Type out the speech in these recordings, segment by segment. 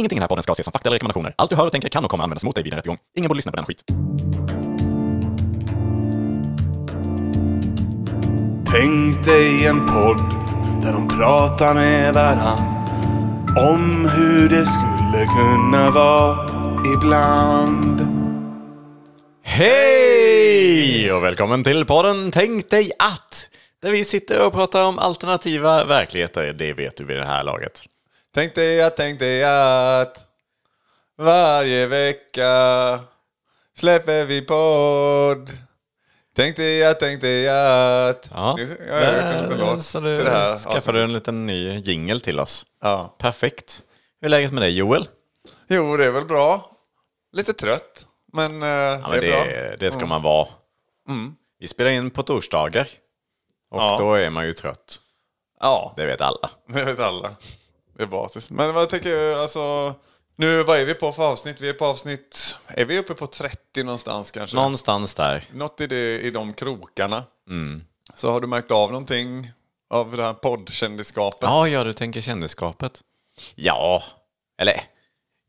Ingenting i den här podden ska ses som fakta eller rekommendationer. Allt du hör och tänker kan och kommer användas mot dig vid en rättegång. Ingen borde lyssna på den skit. Tänk dig en podd där de pratar med varann om hur det skulle kunna vara ibland. Hej och välkommen till podden Tänk dig att! Där vi sitter och pratar om alternativa verkligheter. Det vet du vid det här laget. Tänk dig att, tänk dig att varje vecka släpper vi podd. Tänk dig att, tänk dig att... Ja, Nu har jag gjort en liten låt så till du det här skaffade avsnittet. en liten ny jingel till oss. Ja. Perfekt. Hur är läget med dig Joel? Jo, det är väl bra. Lite trött, men, eh, Ja, det men är det, bra. Mm. det ska man vara. Vi spelar in på torsdagar. Och Ja. då är man ju trött. Ja, Det vet alla. det vet alla. Det är basis. Men vad tycker jag, alltså... Nu, vad är vi på för avsnitt? Vi är på avsnitt... Är vi uppe på 30 någonstans kanske? Någonstans där. Något i, det, i de krokarna. Mm. Så har du märkt av någonting av det här poddkändisskapet? Ja, ja, du tänker kändisskapet. Ja, eller...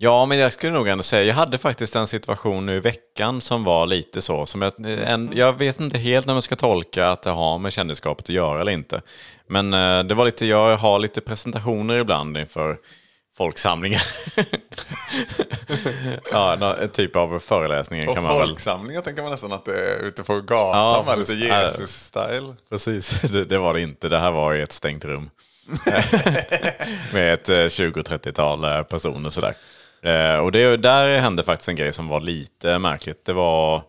Ja, men jag skulle nog ändå säga, jag hade faktiskt en situation nu i veckan som var lite så. Som jag, en, jag vet inte helt när man ska tolka att det har med kändisskapet att göra eller inte. Men eh, det var lite, jag har lite presentationer ibland inför folksamlingar. ja, nå- en typ av föreläsningar Och kan man väl... folksamlingar tänker man nästan att det är ute på gatan Ja, med precis. lite Jesus-style. Precis, det, det var det inte. Det här var i ett stängt rum. Med ett eh, 20-30-tal eh, personer sådär. Eh, Och det, där hände faktiskt en grej som var lite märkligt. Det var,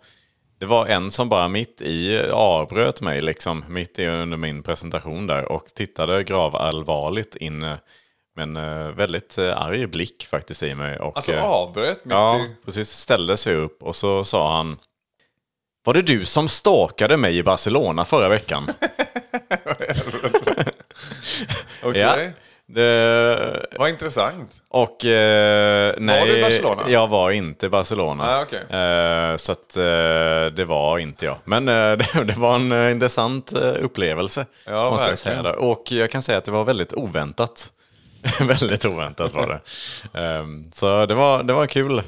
det var en som bara mitt i avbröt mig, liksom, mitt i under min presentation där och tittade gravallvarligt in eh, med en eh, väldigt eh, arg blick faktiskt i mig. Och, Alltså avbröt mitt Ja, i... precis. Ställde sig upp och så sa han Var det du som stalkade mig i Barcelona förra veckan? Okej, ja. Det, vad intressant. och eh, nej, du i Barcelona? jag var inte i Barcelona. Ah, okej. eh, så att eh, det var inte jag. Men eh, det, det var en eh, intressant eh, upplevelse. Ja, måste jag säga. Och jag kan säga att det var väldigt oväntat. väldigt oväntat var det. Ehm, så det var, det var kul.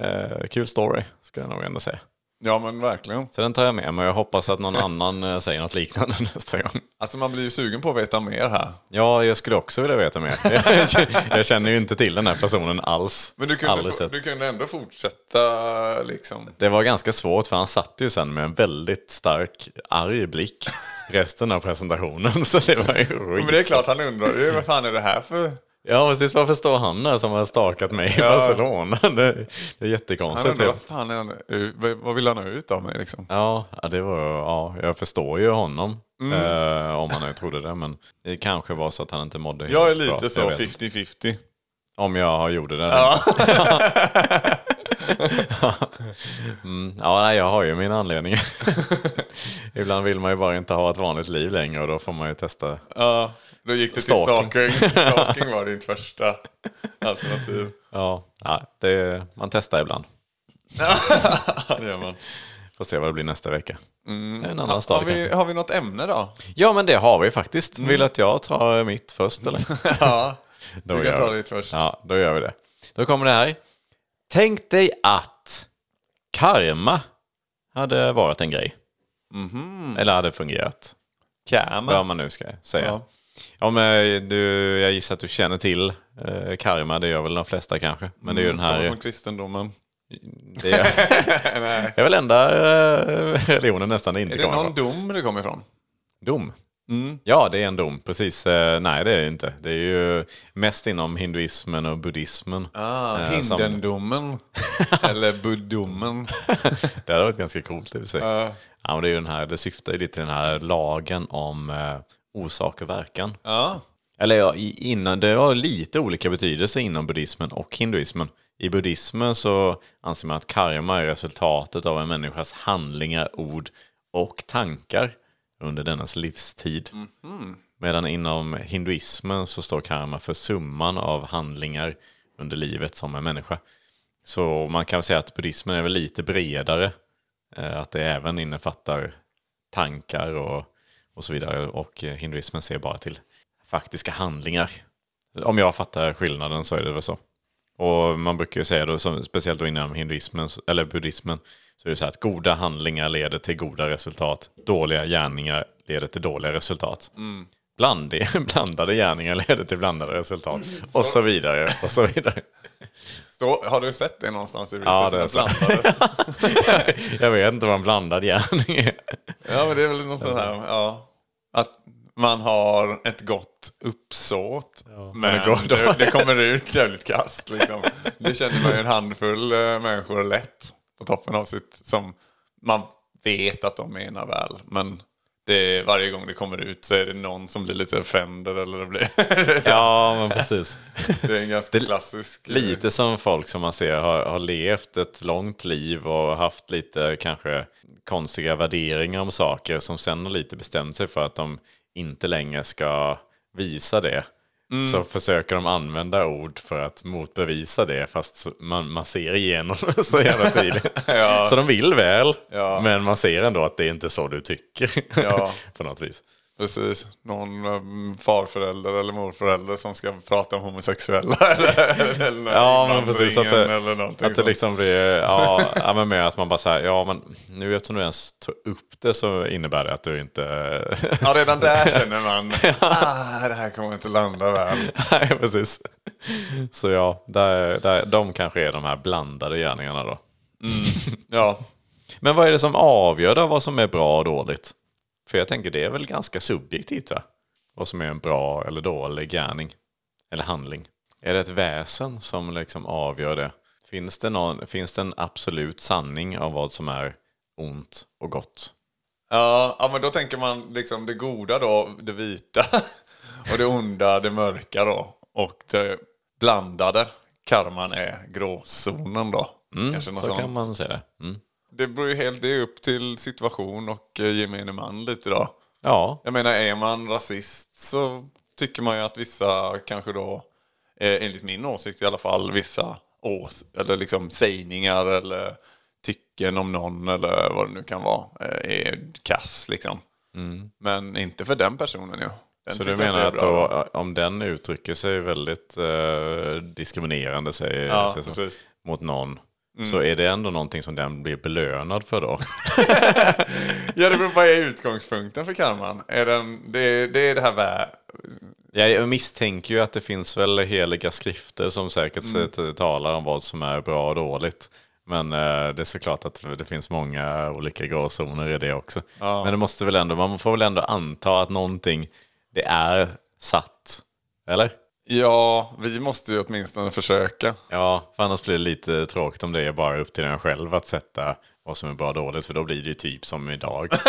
Eh, kul story, skulle jag nog ändå säga. Ja men verkligen. Så den tar jag med mig jag hoppas att någon annan eh, säger något liknande nästa gång. Alltså man blir ju sugen på att veta mer här. Ja, jag skulle också vilja veta mer. Jag, känner ju inte till den här personen alls. Men du kunde, få- du kunde ändå fortsätta liksom. Det var ganska svårt för han satt ju sen med en väldigt stark arg blick resten av presentationen. Så det var ju skit. Men det är klart han undrar ju vad fan är det här för... Ja, precis. Varför står han där som har stakat mig i Ja. Barcelona? Det, det är Han jättekonstigt. undrar vad fan vad vill han ha ut av mig liksom? Ja, ja, det var, ja, jag förstår ju honom. Mm. Eh, om han nu trodde det. Men det kanske var så att han inte mådde Jag är lite bra. så Jag vet inte. 50-50. Om jag gjorde det. Ja. Mm, ja, nej, jag har ju mina anledningar. Ibland vill man ju bara inte ha ett vanligt liv längre och då får man ju testa. ja. Då gick det till Stalking. stalking. Var ditt första alternativ. Ja, ja det, man testar ibland. Det gör man. Får se vad det blir nästa vecka. En annan Har vi, kanske. har vi något ämne då? Ja, men det har vi faktiskt. Vill att jag tar mitt först eller? Ja, Då du kan ta ditt först. Ja, då gör vi det. Då kommer det här. Tänk dig att karma hade varit en grej. Eller hade fungerat. Karma. Vad man nu ska säga. Ja. Ja. men du, jag gissar att du känner till eh, karma, det gör väl de flesta kanske. Men det är ju den Kommer här... från kristendomen. Det är, det är väl enda eh, religionen nästan det inte Är det kommer någon ifrån. dom det kommer ifrån? Dom. Ja, det är en dom, precis. Eh, nej, det är det inte. Det är ju mest inom hinduismen och buddhismen. Ah, eh, som- Hindendomen. Eller buddomen. Det hade varit ganska coolt i och för sig. Ja. Ja, men det, är ju den här, det syftar ju lite till den här lagen om eh, orsak och verkan. Ja. Eller ja, innan, det har lite olika betydelse inom buddhismen och hinduismen. I buddhismen så anser man att karma är resultatet av en människas handlingar, ord och tankar under dennas livstid. Medan inom hinduismen så står karma för summan av handlingar under livet som en människa. Så man kan säga att buddhismen är väl lite bredare. Eh, Att det även innefattar tankar och, och så vidare. Och eh, hinduismen ser bara till faktiska handlingar. Om jag fattar skillnaden så är det väl så. Och man brukar ju säga då, speciellt då inom hinduismen, eller buddhismen, så är det så här att goda handlingar leder till goda resultat. Dåliga gärningar leder till dåliga resultat. Bland, blandade gärningar leder till blandade resultat. Och så vidare, och så vidare. Stå, har du sett det någonstans i Ja, det är. Blandade? Jag vet inte vad en blandad gärning är. Ja, men det är väl något sånt här, ja. Att man har ett gott uppsåt. men men det, det kommer ut jävligt kast. Liksom. Det känner man ju en handfull eh, människor lätt på toppen av sitt, som man vet att de menar väl. Men det är, varje gång det kommer ut så är det någon som blir lite offender eller det blir... Ja, men precis. det är en ganska klassisk... Lite som folk som man ser har, har levt ett långt liv och haft lite kanske konstiga värderingar om saker som sen har lite bestämt sig för att de inte längre ska visa det. Så försöker de använda ord för att motbevisa det fast man, man ser igenom så jävla tidigt. Ja. Så de vill väl, Ja. men man ser ändå att det är inte så du tycker. Ja. På något vis. Precis. Någon um, farförälder eller morförälder som ska prata om homosexuella. eller, eller Ja, men precis. Att det, eller att det sånt. liksom blir, ja, ja men med att man bara säger, ja men nu eftersom du ens tog upp det så innebär det att du inte... Ja, redan där känner man ah, det här kommer inte landa väl. Nej, precis. Så ja, där, där, de kanske är de här blandade gärningarna då. Ja, Men vad är det som avgör då vad som är bra och dåligt? För jag tänker det är väl ganska subjektivt va? Vad som är en bra eller dålig gärning. Eller handling. Är det ett väsen som liksom avgör det? Finns det, någon, finns det en absolut sanning av vad som är ont och gott? ja, ja, men då tänker man liksom det goda då, det vita. Och det onda, det mörka då. Och det blandade, karman är gråzonen då. Kanske något Så sånt. kan man säga det. Mm. Det beror ju helt det är upp till situation och eh, gemene man lite då. Ja, Jag menar, är man rasist så tycker man ju att vissa kanske då, eh, enligt min åsikt i alla fall, vissa ås eller liksom sägningar eller tycken om någon eller vad det nu kan vara, eh, är kass liksom. Men inte för den personen ju. Den Mm. så du menar att då, om den uttrycker sig väldigt eh, diskriminerande säger, Ja, så, mot någon så är det ändå någonting som den blir belönad för då? Ja, det beror på vad är utgångspunkten för karman? Är den, det, det är det här vä- Jag misstänker ju att det finns väl heliga skrifter som säkert mm. talar om vad som är bra och dåligt. Men eh, det är såklart att det finns många olika gråzoner i det också. Men det måste väl ändå, man får väl ändå anta att någonting, det är satt. Eller? Ja, vi måste ju åtminstone försöka. Ja, för annars blir det lite tråkigt om det är bara upp till en själv att sätta vad som är bra och dåligt. För då blir det ju typ som idag.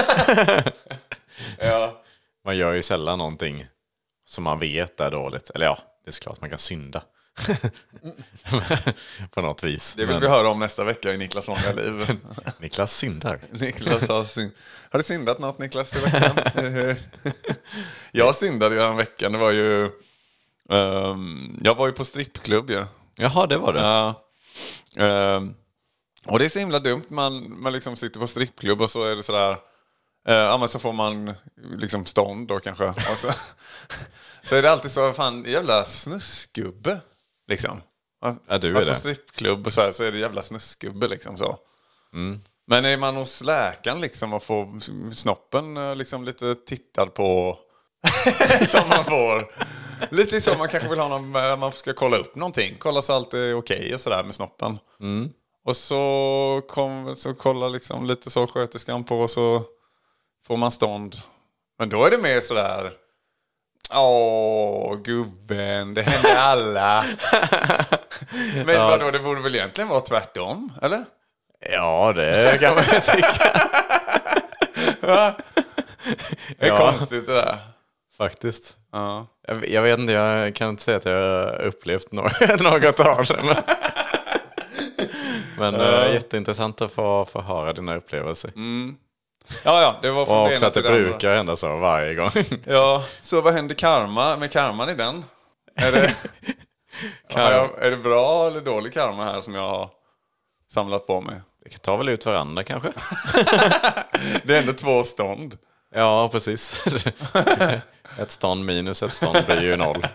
Ja. Man gör ju sällan någonting som man vet är dåligt. Eller ja, det är såklart man kan synda. På något vis. Det vill Men vi höra om nästa vecka i Niklas långa liv. Niklas syndar. Niklas har syn... Har du syndat något Niklas i veckan? jag syndade ju en veckan. Det var ju... ehm, jag var ju på strippklubb ju. Jaha, det var det. Ja. Ehm, och det är så himla dumt. Man, man liksom sitter på strippklubb och så är det sådär... Uh, ja, men så får man liksom stånd då kanske. Och så, så är det alltid så, fan jävla snusgubbe. Liksom. Ja, du är Var på det. strippklubb och så, här, så är det jävla snusgubbe liksom så. Mm. Men är man hos läkaren liksom och får snoppen eh, liksom lite tittad på som man får. Lite så man kanske vill ha någon, eh, man ska kolla upp någonting. Kolla så allt är okej och sådär med snoppen. Mm. Och så, kom, så kollar liksom lite så sköterskan på och så får man stånd. Men då är det mer sådär. Åh, gubben, det händer alla. Men vadå, det borde väl egentligen vara tvärtom, eller? Ja, det kan man ju tycka. Det är Ja. konstigt det där. Faktiskt. Ja. Jag, jag vet inte, jag kan inte säga att jag har upplevt något, något av det. Men, men eh, jätteintressant att få, få höra dina upplevelser. ja, ja, det var Och det också att det det brukar hända så varje gång. Ja, så vad händer karma, med karman i den? Är det, jag, är det bra eller dålig karma här som jag har samlat på mig? Vi tar väl ut varandra kanske? Det är ändå två stånd. Ja, precis. Ett stånd minus ett stånd blir ju noll.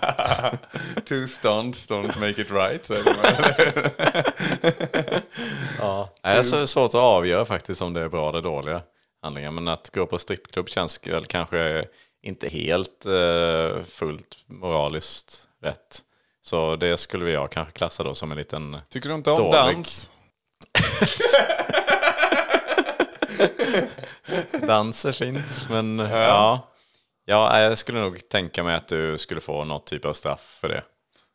Two stunts don't make it right. säger. Ja. Nej, det är svårt att avgöra faktiskt om det är bra eller dåliga handlingar. Men att gå på strippklubb känns väl kanske inte helt eh, fullt moraliskt rätt. Så det skulle jag kanske klassa då som en liten... Tycker du inte om Dålig. dans? Dans är fint, men ja. Ja, jag skulle nog tänka mig att du skulle få något typ av straff för det.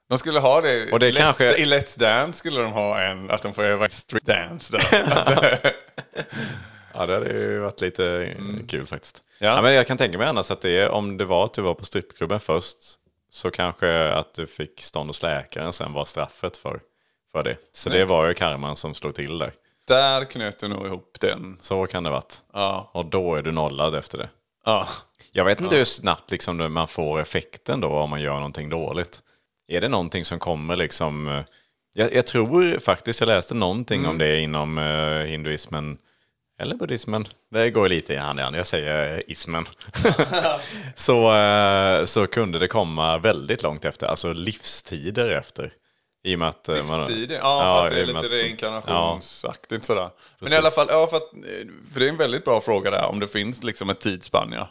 De skulle ha det, Och det Let's, kanske- I Let's Dance skulle de ha en, att de får öva street dance där. Ja, det hade ju varit lite eh, kul faktiskt. Ja. Ja. men jag kan tänka mig annars att det är, om det var att du var på strippklubben först, så kanske att du fick stånd hos läkaren sen var straffet för, för det. Så det Snyggt. var ju karman som slog till där. där knöt du nog ihop den. Så kan det varit. Ja. Och då är du nollad efter det. ja. Jag vet inte hur snabbt liksom man får effekten då om man gör någonting dåligt. Är det någonting som kommer liksom... eh, Jag, jag tror faktiskt jag läste någonting om det inom eh, hinduismen. Eller buddhismen. Det går lite i hand i hand. Jag säger eh, ismen. så, så kunde det komma väldigt långt efter. Alltså livstider efter. I och med att... eh, man- Livstider? Ja, för att det är lite reinkarnationsaktigt sådär. Men Precis. i alla fall, ja, för, att, för det är en väldigt bra fråga där, om det finns liksom ett tidsspann ja.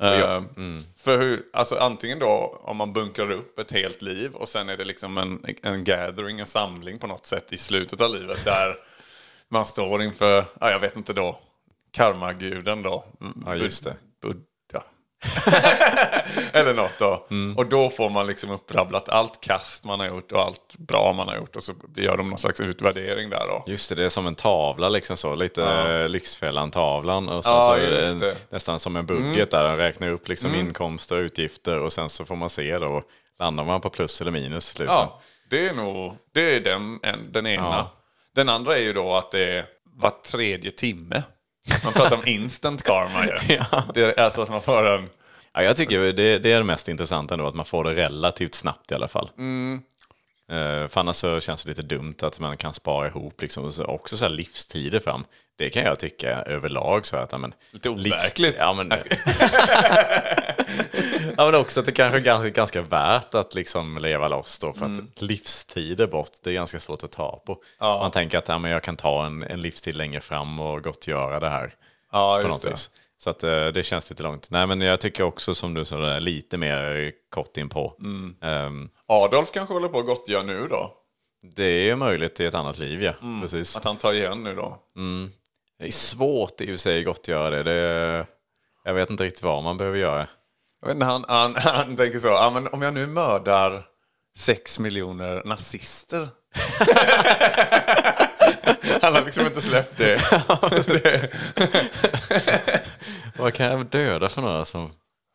Eh, Mm. För hur, alltså antingen då om man bunkrar upp ett helt liv och sen är det liksom en, en gathering, en samling på något sätt i slutet av livet där man står inför, ja, jag vet inte då, karmaguden då. Ja, just det. Buddha. Eller något då. Och då får man liksom upprabblat allt kast man har gjort och allt bra man har gjort. Och så gör de någon slags utvärdering där då. Just det, det är som en tavla liksom så. Lite ja. Lyxfällan-tavlan. Och sen Ja, så just en, det. Mm. nästan som en budget där. Den räknar upp liksom inkomster och utgifter. Och sen så får man se då. Landar man på plus eller minus i slutet. Ja, det är nog det är den, en, den ena. Ja. Den andra är ju då att det är var tredje timme. Man pratar om instant karma ju. Det är alltså att man får en... Ja, jag tycker det, det är det mest intressanta ändå. Att man får det relativt snabbt i alla fall. Mm. Eh, för annars så känns det lite dumt att man kan spara ihop liksom, också så livstider fram. Det kan jag tycka överlag. Så att, ja, men, Lite overkligt. Ja, men, ja, men också att det kanske är ganska, ganska värt att liksom leva loss då. För Mm. att livstider bort, det är ganska svårt att ta på. Man tänker att ja, men jag kan ta en, en livstid längre fram och gott göra det här. Ja, just det. vis. Så att, eh, det känns lite långt. Nej, men jag tycker också som du sa, lite mer kort in på. Mm. Ehm, Adolf kanske håller på att gottgöra nu då. det är möjligt i ett annat liv, ja. Precis. Att han tar igen nu då. Det är svårt i och för sig gott att göra det. det. Jag vet inte riktigt vad man behöver göra. Inte, han, han, han tänker så, ja, men om jag nu mördar sex miljoner nazister. han har liksom inte släppt det. Vad kan jag döda för några som...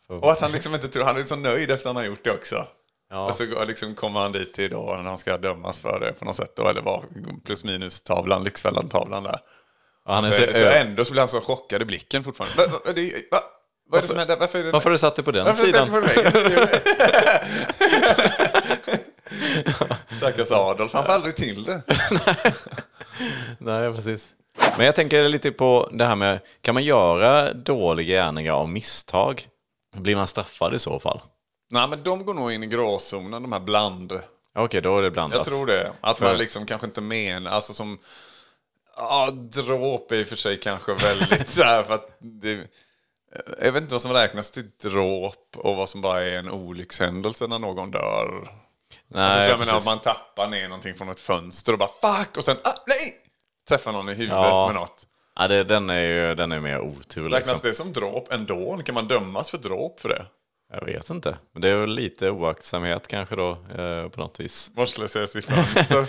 För... Och att han liksom inte tror, han är så nöjd efter att han har gjort det också. Ja. Och så liksom kommer han dit då när han ska dömas för det på något sätt då, eller var plus minus tavlan, Lyxfällan-tavlan där. Han är Så, så, så, ändå så blir han så chockad i blicken fortfarande. Va, va, det, va, vad är det som händer? Varför är det Varför har du satt dig på den Varför sidan? Stackars Adolf, han får aldrig till det. Nej, precis. Men jag tänker lite på det här med, kan man göra dåliga gärningar av misstag? Blir man straffad i så fall? Nej men de går nog in i gråzonen, de här bland. Okej, då är det blandat. Jag tror det. Att man liksom kanske inte menar, alltså som... Ja, dråp är i och för sig kanske väldigt så här för att det, Jag vet inte vad som räknas till dråp och vad som bara är en olyckshändelse när någon dör. Nej, alltså, jag menar man tappar ner någonting från ett fönster och bara fuck och sen ah, nej! Träffar någon i huvudet Ja. med något. Ja, det, den är ju den är mer otur Räknas liksom. det som dråp ändå? Kan man dömas för dråp för det? Jag vet inte. Men det är väl lite oaktsamhet kanske då, eh, på något vis. Vårdslöshet i fönster.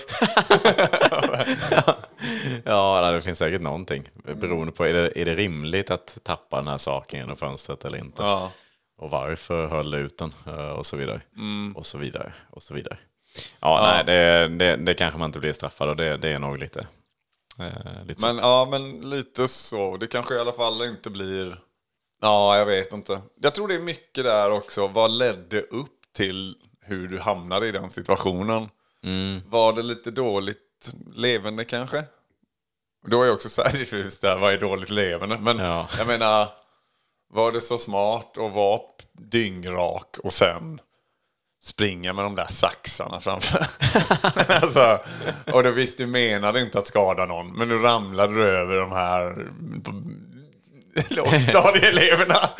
Ja, nej, det finns säkert någonting. Beroende på, är det, är det rimligt att tappa den här saken genom fönstret eller inte? ja. Och varför höll du ut den? eh, Och så vidare. Och så vidare. Och så vidare. Ja, nej, det, det, det kanske man inte blir straffad och det, det är nog lite... Eh, lite så. Men ja, men lite så. Det kanske i alla fall inte blir... Ja, jag vet inte. Jag tror det är mycket där också. Vad ledde upp till hur du hamnade i den situationen? Mm. Var det lite dåligt levande kanske? Då är jag också så här diffus där, vad är dåligt levande? Men Ja. jag menar, Var det så smart att vara dyngrak och sen springa med de där saxarna framför? alltså, och då visst, du menade inte att skada någon, men nu ramlade du över de här lågstadieeleverna.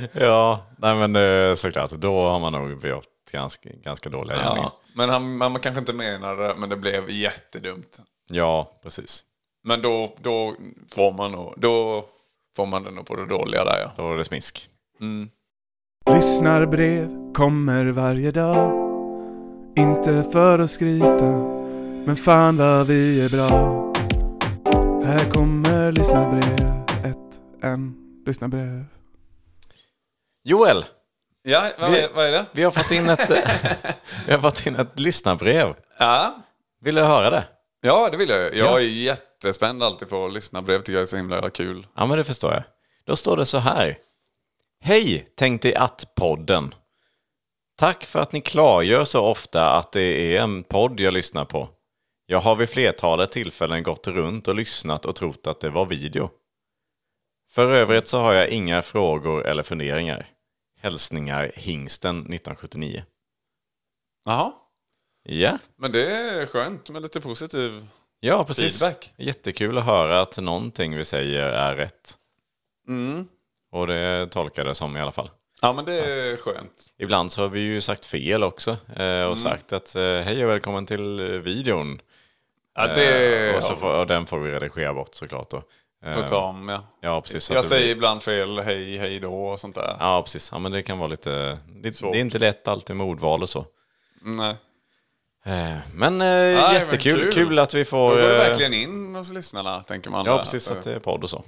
Ja, nej men eh, såklart. Då har man nog gjort ganska, ganska dåliga gärningar. ja, men han, man kanske inte menade det, men det blev jättedumt. Ja, precis. Men då, då, får man nog, då får man det nog på det dåliga där ja. Då var det smisk. Lyssnarbrev kommer varje dag Inte för att skryta Men fan vad vi är bra Här kommer lyssnarbrev Ett, en, lyssnarbrev Joel, Ja, vad, Vi- vad är det? vi har fått in ett, vi har fått in ett lyssnarbrev. Ja, Vill du höra det? ja det vill jag. Jag Ja. är jättespänd alltid på att lyssna brev. Tycker jag är så himla kul. Ja, men det förstår jag. Då står det så här. Hej, tänk dig att-podden. Tack för att ni klargör så ofta att det är en podd jag lyssnar på. Jag har vid flertalet tillfällen gått runt och lyssnat och trott att det var video. För övrigt så har jag inga frågor eller funderingar. Hälsningar Hingsten 1979. Jaha. Ja, Men det är skönt med lite positiv... ja precis. Feedback. Jättekul att höra att någonting vi säger är rätt. Mm. Och det tolkar det som i alla fall. Ja, men det är skönt. Ibland så har vi ju sagt fel också eh, och sagt att eh, hej och välkommen till eh, videon. Ja, det och, så får, och den får vi redigera bort såklart då. Eh, ta om, ja. Ja, precis. Jag säger blir- ibland fel, hej, hej då och sånt där. Ja, precis. Ja, men det kan vara lite... Det, Svårt. det är inte lätt alltid med ordval och så. Nej. Eh, men eh, men jättekul. kul. Kul. att vi Då får... går det eh, verkligen in hos lyssnarna, tänker man. Ja, där. precis. Att det är podd och så.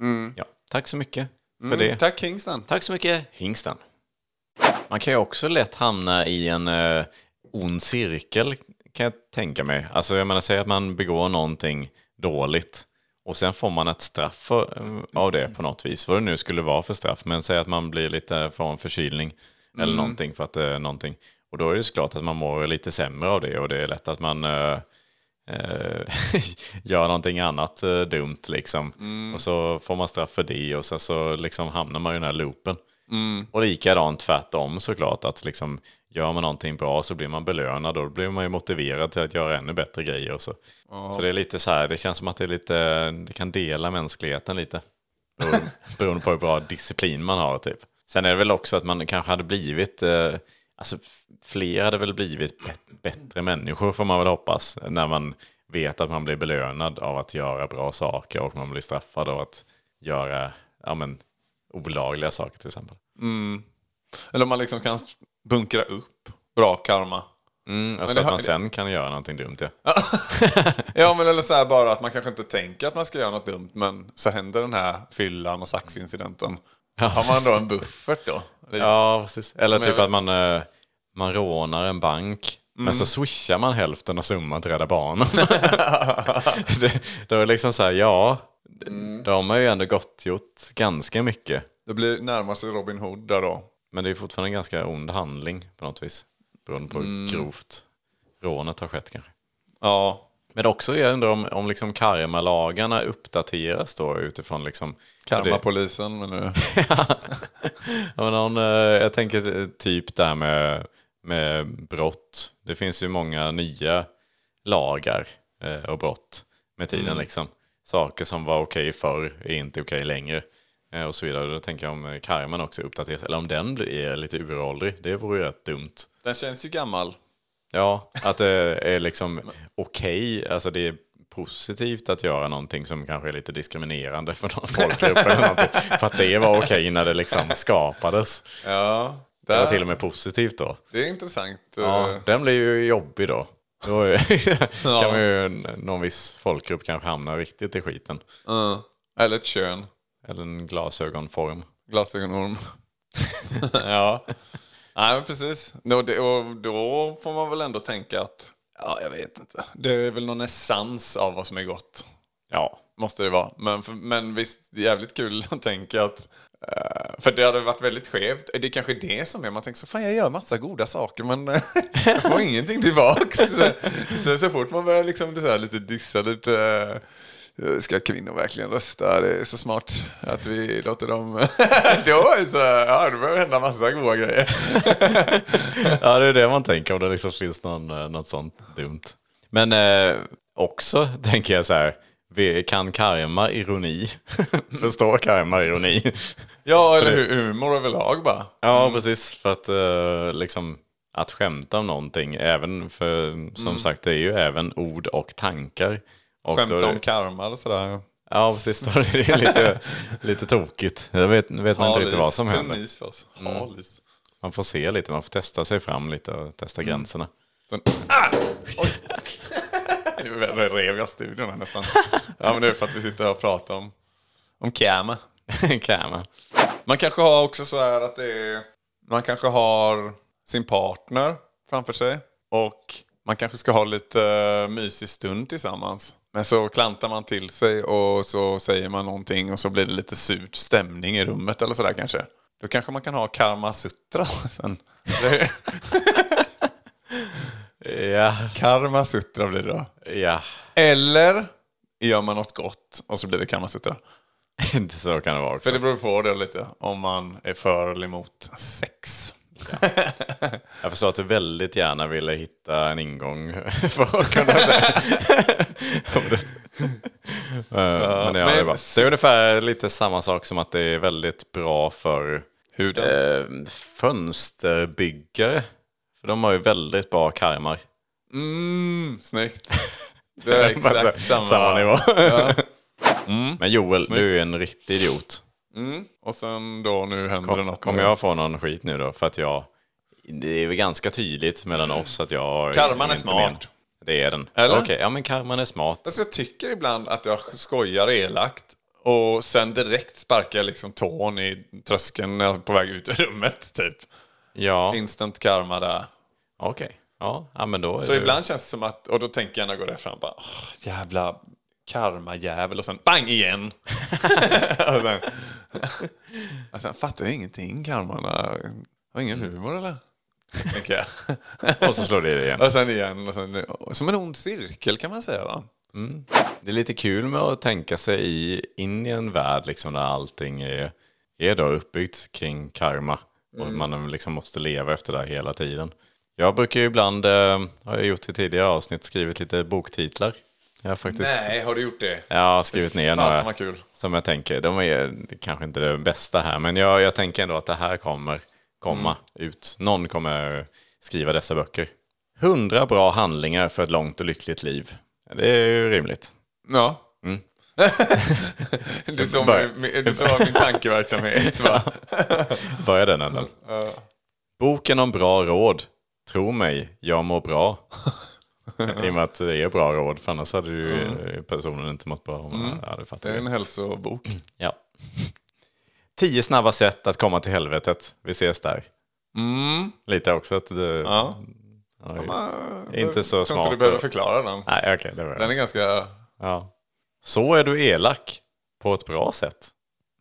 Mm. Ja, tack så mycket för Mm, det. Tack Kingston. Tack så mycket, hingsten. Man kan ju också lätt hamna i en eh, ond cirkel, kan jag tänka mig. Alltså, jag menar, säg att man begår någonting dåligt och sen får man ett straff för, eh, av det på något vis. Vad det nu skulle vara för straff. Men säg att man blir lite får en förkylning eller någonting för att det är någonting. Och då är det såklart att man mår lite sämre av det och det är lätt att man eh, eh, gör någonting annat eh, dumt liksom. Och så får man straff för det och sen så liksom hamnar man i den här loopen. Och likadant tvärtom såklart, att liksom gör man någonting bra så blir man belönad och då blir man ju motiverad till att göra ännu bättre grejer. Och så. så det är lite så här, det känns som att det är lite, det kan dela mänskligheten lite. Beroende- Beroende på hur bra disciplin man har typ. Sen är det väl också att man kanske hade blivit, eh, alltså fler hade väl blivit bet- bättre människor får man väl hoppas. När man vet att man blir belönad av att göra bra saker och man blir straffad av att göra ja, men, olagliga saker till exempel. Eller om man liksom kan bunkra upp bra karma. Mm, alltså det att man sen kan göra någonting dumt ja. Ja, men eller så här bara att man kanske inte tänker att man ska göra något dumt, men så händer den här fyllan och saxincidenten. Har man då en buffert då? Ja, precis. Eller Men typ att man, eh, man rånar en bank, men så swishar man hälften av summan till Rädda Barnen. det, det var liksom så här, ja, de har ju ändå gottgjort ganska mycket. Det blir närmast Robin Hood där då. Men det är fortfarande en ganska ond handling på något vis. Beroende på hur grovt rånet har skett kanske. Ja, Men också jag undrar om, om liksom karmalagarna uppdateras då utifrån liksom... karmapolisen men nu. Ja, men någon, eh, jag tänker typ det här med, med brott. Det finns ju många nya lagar eh, och brott med tiden. Liksom. Saker som var okej förr är inte okej längre. Eh, och så vidare. Då tänker jag om eh, karman också uppdateras. Eller om den blir- är lite uråldrig. Det vore ju rätt dumt. Den känns ju gammal. Ja, att det är liksom okej. Alltså det är positivt att göra någonting som kanske är lite diskriminerande för någon folkgrupp eller någonting. För att det var okej när det liksom skapades. Ja, Det var till och med positivt då. det är intressant. Ja, eh, den blir ju jobbig då. Då kan man ju, någon viss folkgrupp kanske hamna riktigt i skiten. eh, Eller ett kön. Eller en glasögonform. Glasögonorm. ja. Nej, men precis. Då, och då får man väl ändå tänka att, ja, jag vet inte. Det är väl någon essens av vad som är gott. Ja, Måste det vara. Men, men visst, det är jävligt kul att tänka att... Eh, för det hade varit väldigt skevt. Det är kanske det som är. Man tänker så fan jag gör massa goda saker men eh, jag får ingenting tillbaks. så, så, fort man börjar liksom det så här, lite dissa, lite... Eh, Ska kvinnor verkligen rösta? Det är så smart att vi låter dem... då, så, ja, det hända massa goda grejer. Ja, det är det man tänker om det liksom finns någon, något sånt dumt. Men eh, också tänker jag så här, vi- kan karma ironi? Förstår karma ironi? Ja, eller hu- humor överlag bara. Ja, precis. För att eh, liksom att skämta om någonting, även för som sagt det är ju även ord och tankar. Och är Skämta det- om karma och sådär. Ja, precis. Då är det lite, lite tokigt. Jag vet, vet man inte riktigt vad som händer. is. Man får se lite, man får testa sig fram lite och testa gränserna. Den, ah! Oj! Nu rev jag studion här nästan. Ja, men det är för att vi sitter här och pratar om, om karma. Karma. Man kanske har också så här att det är... Man kanske har sin partner framför sig. Och man kanske ska ha lite mysig stund tillsammans. Men så klantar man till sig och så säger man någonting och så blir det lite surt stämning i rummet eller sådär kanske. Då kanske man kan ha karma sutra sen. Ja, karma sutra blir det då. ja. Eller gör man något gott och så blir det karma sutra. Inte så kan det vara också. För det beror på det lite. Om man är för eller emot sex. Jag förstår att du väldigt gärna ville hitta en ingång för att kunna säga. Eh, men ja, det, är bra. det är ungefär lite samma sak som att det är väldigt bra för Huden. eh, fönsterbyggare. För de har ju väldigt bra karmar. Mm, snyggt. Det är exakt samma. samma nivå. Ja. Men Joel, du är en riktig idiot. Mm. Och sen då nu händer det Kom, något. kommer med- jag få någon skit nu då? För att jag... Det är väl ganska tydligt mellan oss att jag... Karman är smart. men- Det är den. Eller? Okej, ja men karman är smart. Alltså, jag tycker ibland att jag skojar elakt. Och sen direkt sparkar jag liksom tån i tröskeln när jag är på väg ut ur rummet. Typ. Ja, Instant karma där. okej. Ja, ja, men då är Så det... ibland känns det som att, och då tänker jag när jag går där fram bara, "Åh, jävla karma-jävel och sen bang igen. och, sen, och sen fattar jag ingenting karma. Har ingen humor eller? Tänker jag. Och så slår det igen. och sen igen och sen, som en ond cirkel kan man säga va? Det är lite kul med att tänka sig i, in i en värld liksom, där allting är, är då uppbyggt kring karma. Och man liksom måste leva efter det hela tiden. Jag brukar ju ibland, eh, har jag gjort i tidigare avsnitt, skrivit lite boktitlar. Jag har faktiskt Nej, har du gjort det? jag har skrivit ner Fasen några kul. som jag tänker, de är kanske inte det bästa här, men jag, jag tänker ändå att det här kommer komma ut. Någon kommer skriva dessa böcker. Hundra bra handlingar för ett långt och lyckligt liv. Det är ju rimligt. Ja. du såg min, du såg min tankeverksamhet va? Börja den änden. Boken om bra råd. Tro mig, jag mår bra. I och med att det är bra råd, för annars hade ju personen inte mått bra. Ja, det fattar Det är en hälsobok. Ja. Tio snabba sätt att komma till helvetet. Vi ses där. Mm. Lite också att det, Ja. ja, inte så Jag tror smart. inte du behöver och- förklara den. Nej, okej, det var Den är ganska... Ja. Så är du elak på ett bra sätt.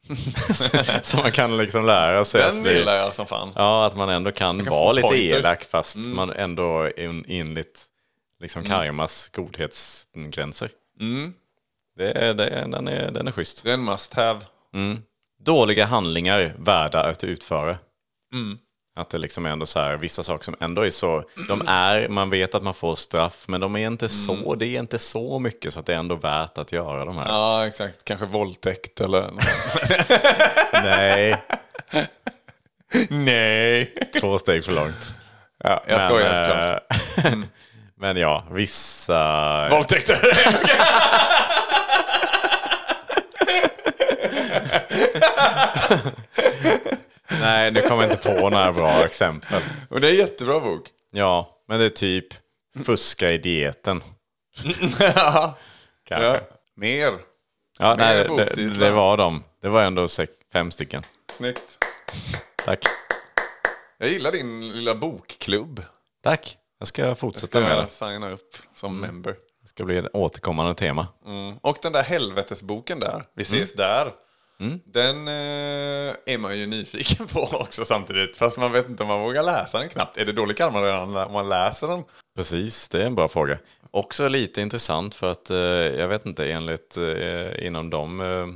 så, man kan liksom lära sig Den att bli... gillar jag som fan. Ja, att man ändå kan, kan vara lite pointers. elak fast man ändå enligt liksom karmas godhetsgränser. Mm. Det är, det är, den, är, den är schysst. Det är en must have. Dåliga handlingar värda att utföra. Mm. Att det liksom är ändå så här, vissa saker som ändå är så, de är, man vet att man får straff, men de är inte så, det är inte så mycket så att det är ändå värt att göra de här. Ja, exakt. Kanske våldtäkt eller... Nej, Nej. två steg för långt. Ja, jag skojar såklart. men ja, vissa... Våldtäkter. Nej, nu kommer jag inte på några bra exempel. Och det är en jättebra bok. Ja, men det är typ fuska i dieten. ja. Kanske. ja. Ja, Mer. nej, mer det, det var de. Det var ändå sex, fem stycken. Snyggt. Tack. Jag gillar din lilla bokklubb. Tack. Jag ska Ska fortsätta med det. jag signa upp som member. Det ska bli ett återkommande tema. Mm. Och den där helvetesboken där, Vi ses där. Den eh, är man ju nyfiken på också samtidigt. Fast man vet inte om man vågar läsa den knappt. Är det dålig karma redan när man läser den? Precis, det är en bra fråga. Också lite intressant för att eh, jag vet inte, enligt eh, inom de eh,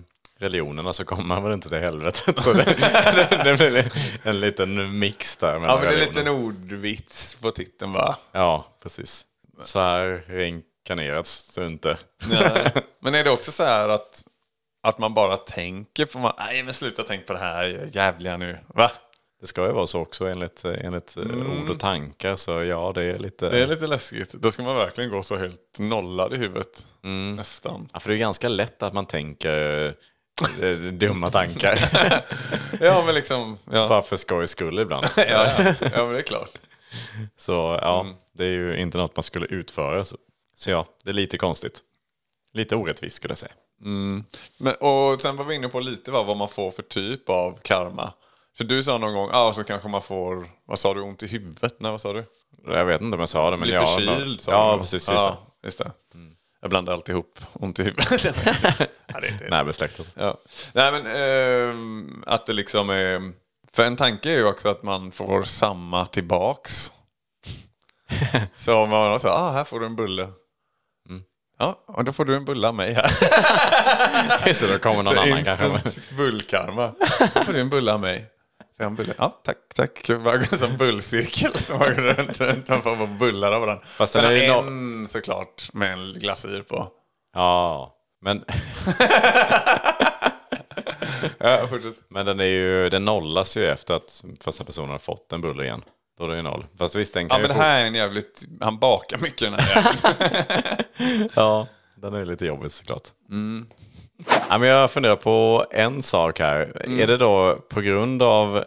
religionerna så kommer man väl inte till helvetet. Så det, det, det blir en liten mix där. Ja, men det är en liten ordvits på titeln va? Ja, precis. Så här reinkarnerats du inte. Nej. Men är det också så här att, att man bara tänker på... man- Nej, men sluta tänk på det här jävliga nu. Va? Det ska ju vara så också enligt, enligt eh, ord och tankar. Så ja, det är lite... Det är lite läskigt. Då ska man verkligen gå så helt nollad i huvudet. Nästan. Ja, för det är ganska lätt att man tänker dumma tankar. Ja, men liksom... Ja, Bara för skojs skull ibland. ja, ja. ja men det är klart. Så ja, Mm. det är ju inte något man skulle utföra. Så, så ja, det är lite konstigt. Lite orättvist skulle jag säga. Men, och sen var vi inne på lite va, vad man får för typ av karma. För du sa någon gång, ja ah, så kanske man får, vad sa du, ont i huvudet? Nej, vad sa du? Jag vet inte om jag sa det, men Blir ja. förkyld Ja, du. precis. Just ja, det. just det. Jag blandar alltid ihop ont i huvudet. ja, Närbesläktat. Ja. Nej men ehm, att det liksom är... För en tanke är ju också att man får samma tillbaks. Så om man säger, ah här får du en bulle. Ja, och då får du en bulle av mig här. Så då kommer någon annan kanske. Bullkarma. Så får du en bulle av mig. En bulle? Ja, tack, tack. Som bullcirkel som går runt, runt. Man får bullar av varandra. Fast Sen är har no- en såklart med en glasyr på. Ja, men, Ja, fortsätt. men den, är ju, den nollas ju efter att första personen har fått en bulle igen. Då är det ju noll. Fast visst, den Ja, kan men ju det här är en jävligt... Han bakar mycket den här jäveln. Ja, den är lite jobbig såklart. Mm. Ja, men jag funderar på en sak här. Mm. Är det då på grund av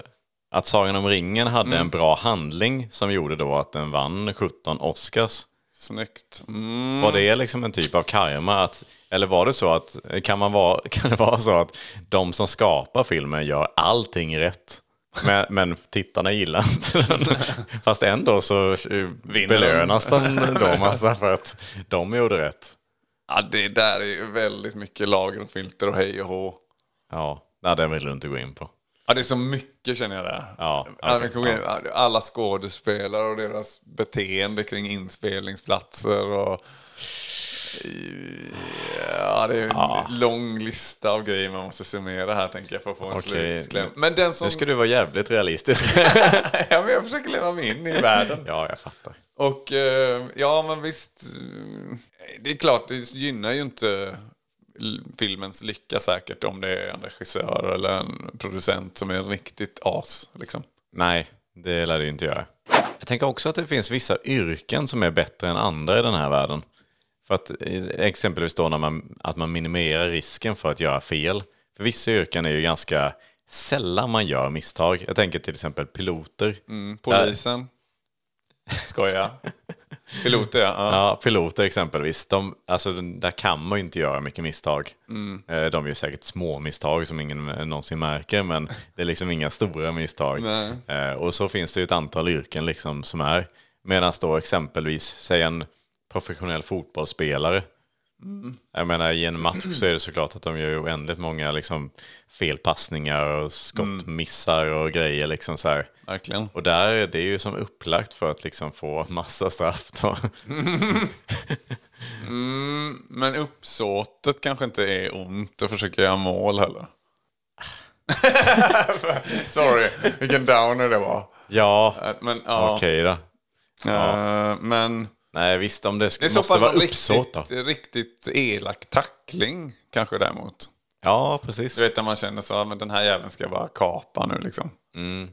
att Sagan om ringen hade Mm. en bra handling som gjorde då att den vann 17 Oscars? Snyggt. Mm. Var det liksom en typ av karma? Att, eller var det så att, kan, man vara, kan det vara så att de som skapar filmen gör allting rätt? Men, men tittarna gillar inte den. Fast ändå så belönas den då massa för att de gjorde rätt. Ja, det där är ju väldigt mycket lager och filter och hej och hå. Ja, nej, det vill du inte gå in på. Ja, det är så mycket känner jag där. Ja, in- alla skådespelare och deras beteende kring inspelningsplatser och... Ja, det är en lång lista av grejer man måste summera här tänker jag för att få en Okej. slutkläm. Men den som... Nu ska du vara jävligt realistisk. ja, men jag försöker leva mig in i världen. ja, jag fattar. Och eh, ja, men visst. eh, Det är klart, det gynnar ju inte filmens lycka säkert om det är en regissör eller en producent som är en riktigt as. Liksom. Nej, det lär det inte göra. Jag tänker också att det finns vissa yrken som är bättre än andra i den här världen. För att eh, exempelvis då när man, att man minimerar risken för att göra fel. För vissa yrken är ju ganska sällan man gör misstag. Jag tänker till exempel piloter. Polisen. Skoja. Piloter ja. ja. Piloter exempelvis. De, alltså, där kan man ju inte göra mycket misstag. Eh, De gör säkert små misstag som ingen eh, någonsin märker, men det är liksom inga stora misstag. Nej. Och så finns det ju ett antal yrken liksom som är. Medan då exempelvis, säg en professionell fotbollsspelare. Jag menar i en match så är det såklart att de gör oändligt många liksom, felpassningar och skottmissar och grejer. Liksom så här. Verkligen. Och där är det ju som upplagt för att liksom få massa straff. Då. Men uppsåtet kanske inte är ont att försöka göra mål heller. Sorry, vilken downer det var. Ja, Eh, Men ja. okej då. Eh, men Nej visst, om det, sk- det måste vara uppsåt då. riktigt, riktigt elak tackling kanske däremot. Ja, precis. Du vet när man känner så, men den här jäveln ska jag bara kapa nu liksom.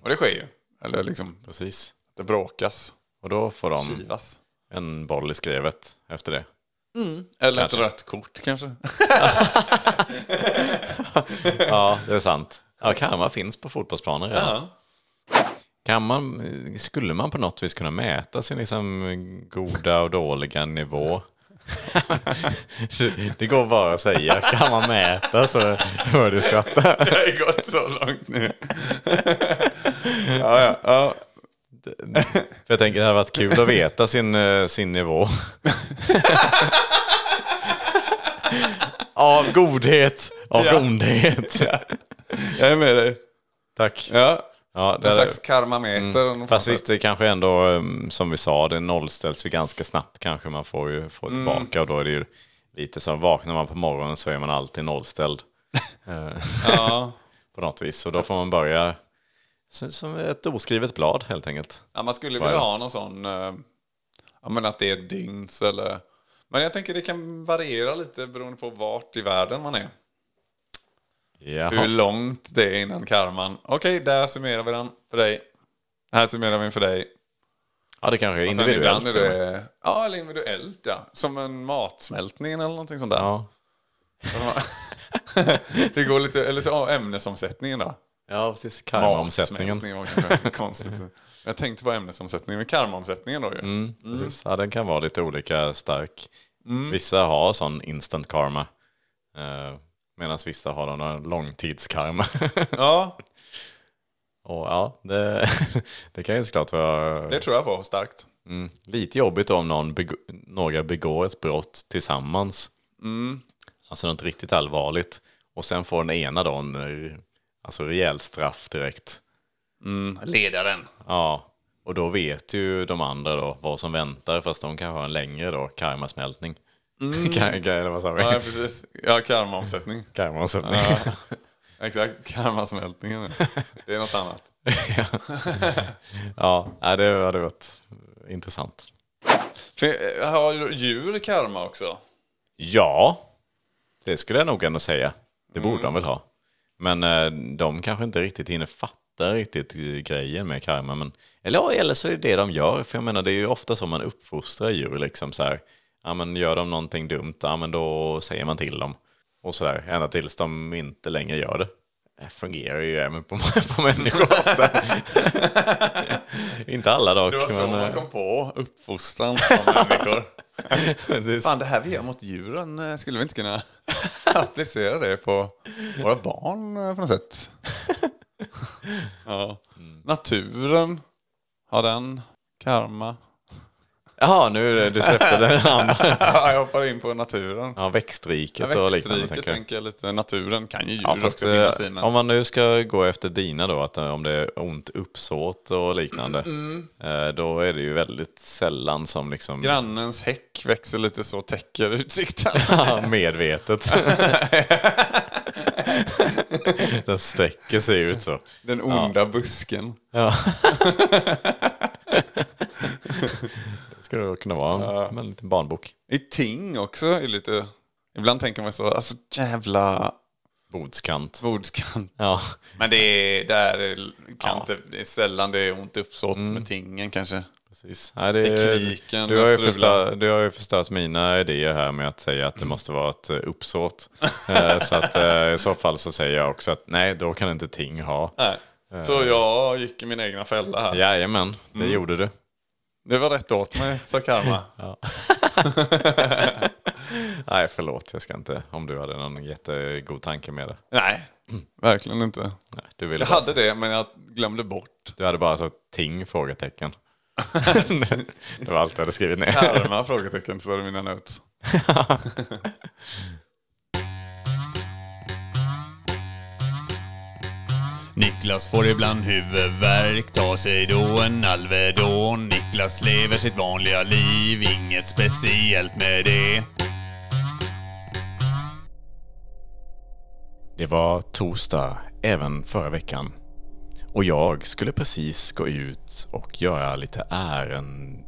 Och det sker ju. Eller liksom, precis. det bråkas, Och då får de kivas. en boll i skrevet efter det. Eller Kanske. ett rött kort kanske. Ja, det är sant. Ja, karma finns på fotbollsplaner redan. Ja. Kan man, skulle man på något vis kunna mäta sin liksom goda och dåliga nivå? det går bara att säga, kan man mäta så hör du skratta. Det har gått så långt nu. ja, ja, ja. För jag tänker det hade varit kul att veta sin, eh, sin nivå. av godhet, av Ja. ondhet. Jag är med dig. Tack. Ja. Ja, det En slags karmameter. Mm. Fast visst, det kanske ändå, um, som vi sa, det nollställs ju ganska snabbt kanske man får ju få Mm. tillbaka och då är det ju lite så, vaknar man på morgonen så är man alltid nollställd. Eh, Ja. på något vis. Och då får man börja som, som ett oskrivet blad helt enkelt. ja, man skulle vilja ha någon sån, eh, ja men att det är dygns eller... Men jag tänker det kan variera lite beroende på vart i världen man är. Hur Jaha. långt det är innan karman. Okej, där summerar vi den för dig. Här summerar vi den för dig. Ja, det kanske är Och sen individuellt. är det, ja, eller individuellt ja. Som en matsmältning eller någonting sånt där. Ja. det går lite, eller så ja, ämnesomsättningen då. ja, precis. Karmaomsättningen. Konstigt. Jag tänkte på ämnesomsättningen, men karmaomsättningen då ju. Mm, precis. Ja, den kan vara lite olika stark. Vissa har sån instant karma. Medan vissa har någon långtidskarma. Ja, och ja, det, det kan ju såklart vara det tror jag på starkt. mm, lite jobbigt om någon beg- några begår ett brott tillsammans. Alltså något riktigt allvarligt. Och sen får den ena då en alltså rejält straff direkt. Ledaren. Ja, och då vet ju de andra då vad som väntar fast de kanske har en längre då karmasmältning. Ka- eller vad sa vi? Ja, precis. Ja, karmaomsättning. Karmaomsättning. Exakt, karmasmältningen. Det är något annat. ja, nej, det hade varit intressant. Eh, har djur karma också? Ja, det skulle jag nog ändå säga. Det borde de väl ha. Men eh, de kanske inte riktigt hinner fatta riktigt grejen med karma. Men, eller, ja, eller så är det det de gör. För jag menar, det är ju ofta så man uppfostrar djur. Liksom så här, ja, men gör de någonting dumt, ja, men då säger man till dem. Och så där, ända tills de inte längre gör det. Det fungerar ju även på, på människor ofta. inte alla dock. Det var så men, man eh, kom på uppfostran av människor. Fan, det här vi gör mot djuren, eh, skulle vi inte kunna applicera det på våra barn eh, på något sätt? Ja. Naturen, har den karma? Jaha, nu du släppte den andra. jag hoppar in på naturen. Ja, växtriket Ja, och liknande. Växtriket tänker jag. lite. Naturen kan ju djur Ja, fast också finnas i. eh, Men... om man nu ska gå efter dina då, att eh, om det är ont uppsåt och liknande, Mm. eh, då är det ju väldigt sällan som liksom Grannens häck växer lite så täcker utsikten. medvetet. Den sträcker sig ut så. Den onda busken. Ja. Det skulle då kunna vara en, en liten barnbok. I ting också är lite... Ibland tänker man så, alltså jävla Bordskant. bordskant. Ja. Men det är, där är- kan Ja. inte, det är sällan det är ont uppsåt med tingen kanske. Precis. Nej, det, Tekniken du, har ju förstört, du har ju förstört mina idéer här med att säga att det måste vara ett eh, uppsåt. Eh, så att eh, i så fall så säger jag också att nej, då kan inte ting ha. Nej. Så jag gick i min egna fälla här. Jajamän, det gjorde du. Det var rätt åt mig, sa Karma. Nej, förlåt, jag ska inte, om du hade någon jättegod tanke med det. Nej, verkligen inte. Nej, du, ville Jag hade det, men jag glömde bort. du hade bara så ting? Frågetecken. det var allt du hade skrivit ner. Karma? Frågetecken, så var det mina notes. Niklas får ibland huvudvärk, tar sig då en Alvedon. Niklas lever sitt vanliga liv, inget speciellt med det. Det var torsdag även förra veckan. Och jag skulle precis gå ut och göra lite ärende.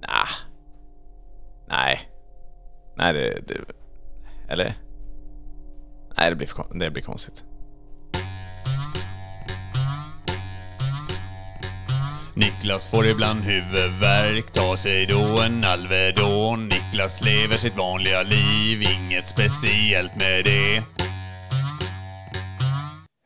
Nah. Nej. Nej, det, det... Eller? Nej, det blir, det blir konstigt. Niklas får ibland huvudvärk, tar sig då en Alvedon. Niklas lever sitt vanliga liv, inget speciellt med det.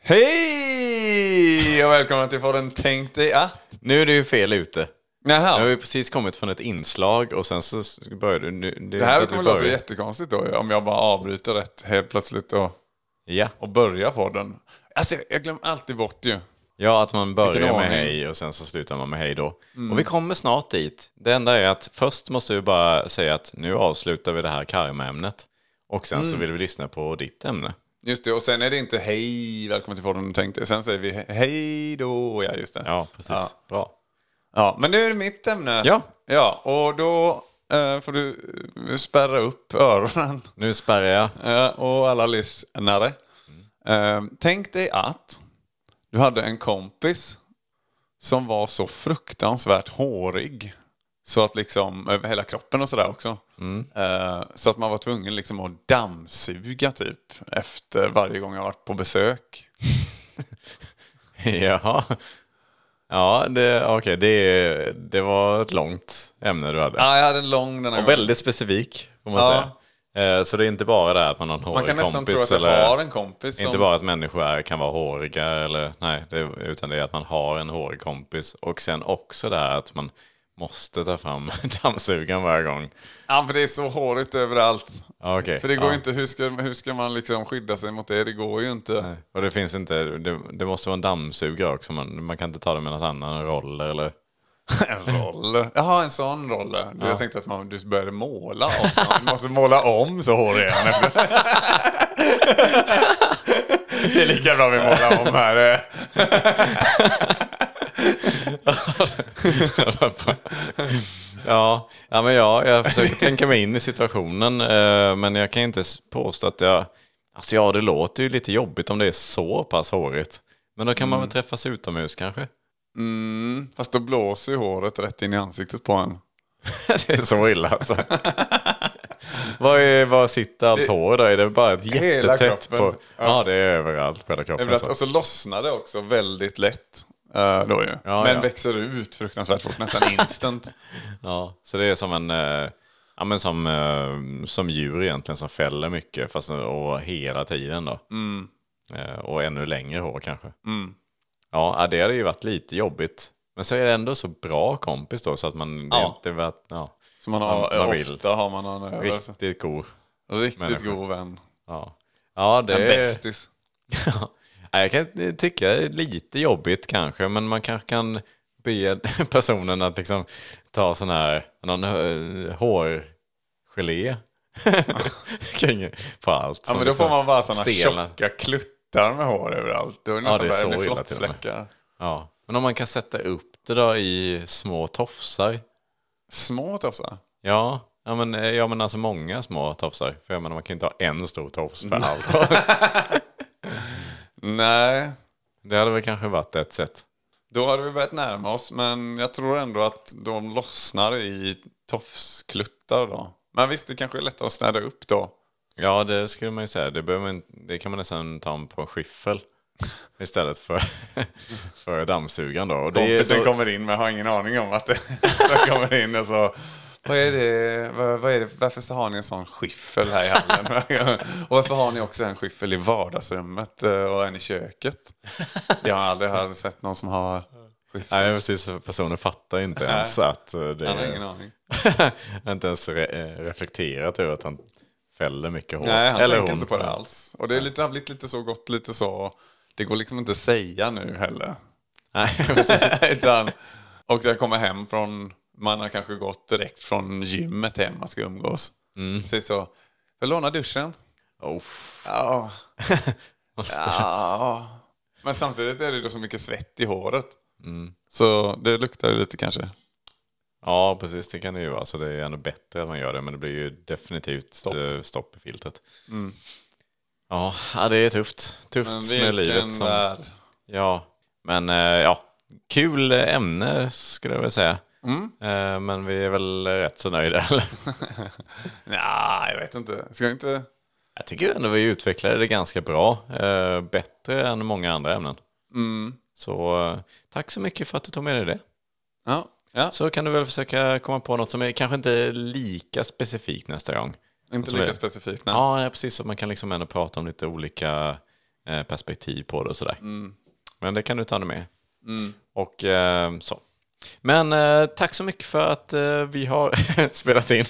Hej och välkomna till podden Tänk dig att. Nu är du ju fel ute. Nu har Jaha. vi precis kommit från ett inslag och sen så börjar du... Nu, det, Det här kommer låta jättekonstigt då, om jag bara avbryter rätt helt plötsligt och, Ja. och börjar podden. Alltså, jag glömmer alltid bort ju. Ja, att man börjar med hej och sen så slutar man med hej då. Och vi kommer snart dit. Det enda är att först måste vi bara säga att nu avslutar vi det här karma-ämnet. Och sen så vill vi lyssna på ditt ämne. Just det, och sen är det inte hej, välkommen till podden, tänkte Sen säger vi he- hej då, ja just det. Ja, precis. Ja. Bra. Ja, men nu är det mitt ämne. Ja. Ja, och då eh, får du eh, spärra upp öronen. Nu spärrar jag. Eh, och alla lyssnare. Eh, tänk dig att du hade en kompis som var så fruktansvärt hårig. Så att liksom över hela kroppen och sådär också. Eh, så att man var tvungen liksom att dammsuga typ efter varje gång jag varit på besök. Jaha. Ja, det, okej, det, det var ett långt ämne du hade. Ja, jag hade en lång den här Och gången. väldigt specifik, får man Ja. säga. Eh, Så det är inte bara det att man har en hårig Man kan nästan kompis. tro att jag eller har en kompis som... Inte bara att människor kan vara håriga, eller, nej, det, utan det är att man har en hårig kompis. Och sen också det här att man måste ta fram dammsugaren varje gång. Ja, för det är så hårigt överallt. Okej. För det går ja. inte, hur ska, hur ska man liksom skydda sig mot det? Det går ju inte. Nej. Och det finns inte, det, det måste vara en dammsugare också. Man, man kan inte ta det med något annat, roller eller... En roller? Jaha, en sån roller. Du, Jag tänkte att man, du började måla också. Du måste måla om så hårig är han. Det är lika bra vi målar om här. ja, ja, men ja, jag försöker tänka mig in i situationen. eh, Men jag kan inte påstå att jag... Alltså ja, det låter ju lite jobbigt om det är så pass hårigt. Men då kan man väl träffas utomhus kanske? Mm, fast då blåser ju håret rätt in i ansiktet på en. det är så illa alltså. Var, är, var sitter allt hår då? Är det bara ett Hela jättetätt på... Ja. det är överallt på hela kroppen. Så. Och så lossnar det också väldigt lätt. eh, då ju. Ja, Men ja. växer ut fruktansvärt fort, nästan instant. Ja, så det är som en... eh, Ja, men som, eh, som djur egentligen som fäller mycket fast, och hela tiden då. Eh, Och ännu längre hår kanske. Ja, ja, det hade ju varit lite jobbigt. Men så är det ändå så bra kompis då så att man Ja. inte varit, ja, Så man har, Man- man vill. ofta har man en över. riktigt god. Riktigt människa. god vän. Ja, ja det En är... bästis. Ja, jag kan tycka det är lite jobbigt kanske, men man kanske kan be personen att liksom ta sån här, någon eh, hårgelé kring på allt. Ja, men då får liksom man bara stelnar. tjocka kluttar med hår överallt. Då är det Ja, nästan det är så illa till flottfläckar. Ja, men om man kan sätta upp det då i små tofsar. Små tofsar. Ja, ja men, ja, men alltså många små tofsar. För jag menar, man kan ju inte ha en stor tofs för allt. Nej, Det hade väl kanske varit ett sätt. då hade vi börjat närma oss. Men jag tror ändå att de lossnar i tofskluttar då. Men visst, det kanske är lättare att städa upp då. Ja, det skulle man ju säga. Det, man, det kan man nästan ta på en skyffel istället för, för dammsugaren. Då. Och Kompisen så, kommer in men har ingen aning om att det kommer in och så vad är, det, vad, vad är det, varför så har ni en sån skiffel här i hallen? och varför har ni också en skiffel i vardagsrummet eh, och en i köket? Jag har aldrig hört sett någon som har skiffel. nej, precis. Personen fattar inte ens att eh, det Han har ingen aning. inte ens re, eh, reflekterat över att han fäller mycket hår. Nej, han Eller tänker hon. inte på det alls. Och det är lite, har blivit lite så gott, lite så... Det går liksom inte att säga nu heller. Nej. Utan, och jag kommer hem från... Man har kanske gått direkt från gymmet hem, man ska umgås. Mm. Så, så jag lånar duschen. Oh, Ja. måste... ja. Men samtidigt är det då så mycket svett i håret. Så det luktar lite kanske. Ja, precis. Det kan det ju vara. Så det är ännu bättre att man gör det. Men det blir ju definitivt stopp, stopp i filtret. Ja, ja, det är tufft. Tufft Men med livet. Som, värld. ja, men eh, ja. Kul ämne skulle jag väl säga. Eh, Men vi är väl rätt så nöjda. Eller? Nej, jag vet inte. Ska jag inte... Jag tycker ändå vi utvecklade det ganska bra. Eh, Bättre än många andra ämnen. Så eh, tack så mycket för att du tog med dig det. Ja. Ja. Så kan du väl försöka komma på något som är kanske inte lika specifikt nästa gång. Inte är lika det? specifikt. Nej. Ja, precis. Så man kan liksom ändå prata om lite olika eh, perspektiv på det och sådär. Men det kan du ta med. Och eh, så. Men eh, tack så mycket för att eh, vi har spelat in.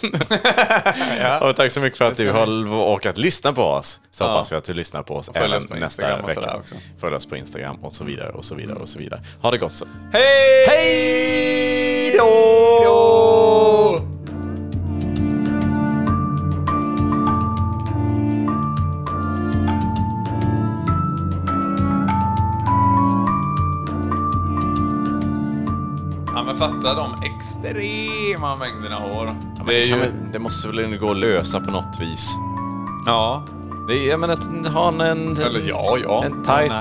Och tack så mycket för att du har orkat lyssna på oss. Så Ja. hoppas vi att du lyssnar på oss även oss på nästa vecka. Följ oss på Instagram och så vidare och så vidare och så vidare. Ha det gott så. Hej! Hej då! Men fatta de extrema mängderna hår. Ja, det kan ju... det måste väl ändå gå att lösa på något vis. Ja. Det är, jag menar, att ha en, en, Eller ja, ja. en, tight,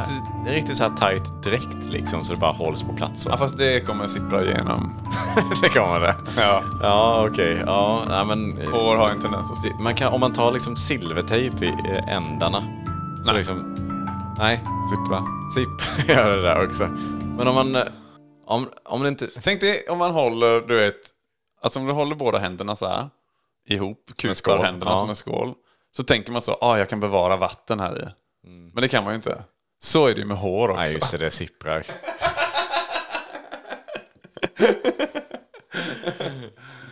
en riktigt så här tight dräkt liksom så det bara hålls på plats. Ja, fast det kommer sippra igenom. det kommer det. Ja. Ja, okej. Ja, nej, men... eh, Hår har en tendens att sippra. Man kan, om man tar liksom silvertejp i eh, ändarna. Så Nej. liksom... Nej, Sippra. sipp gör det där också. Men om man... Om, om det inte... Tänk dig om man håller, du vet, alltså om du håller båda händerna så här ihop, kutar händerna ja. som en skål. Så tänker man så, ah, jag kan bevara vatten här i. Men det kan man ju inte. Så är det ju med hår också. Nej, just det, det sipprar.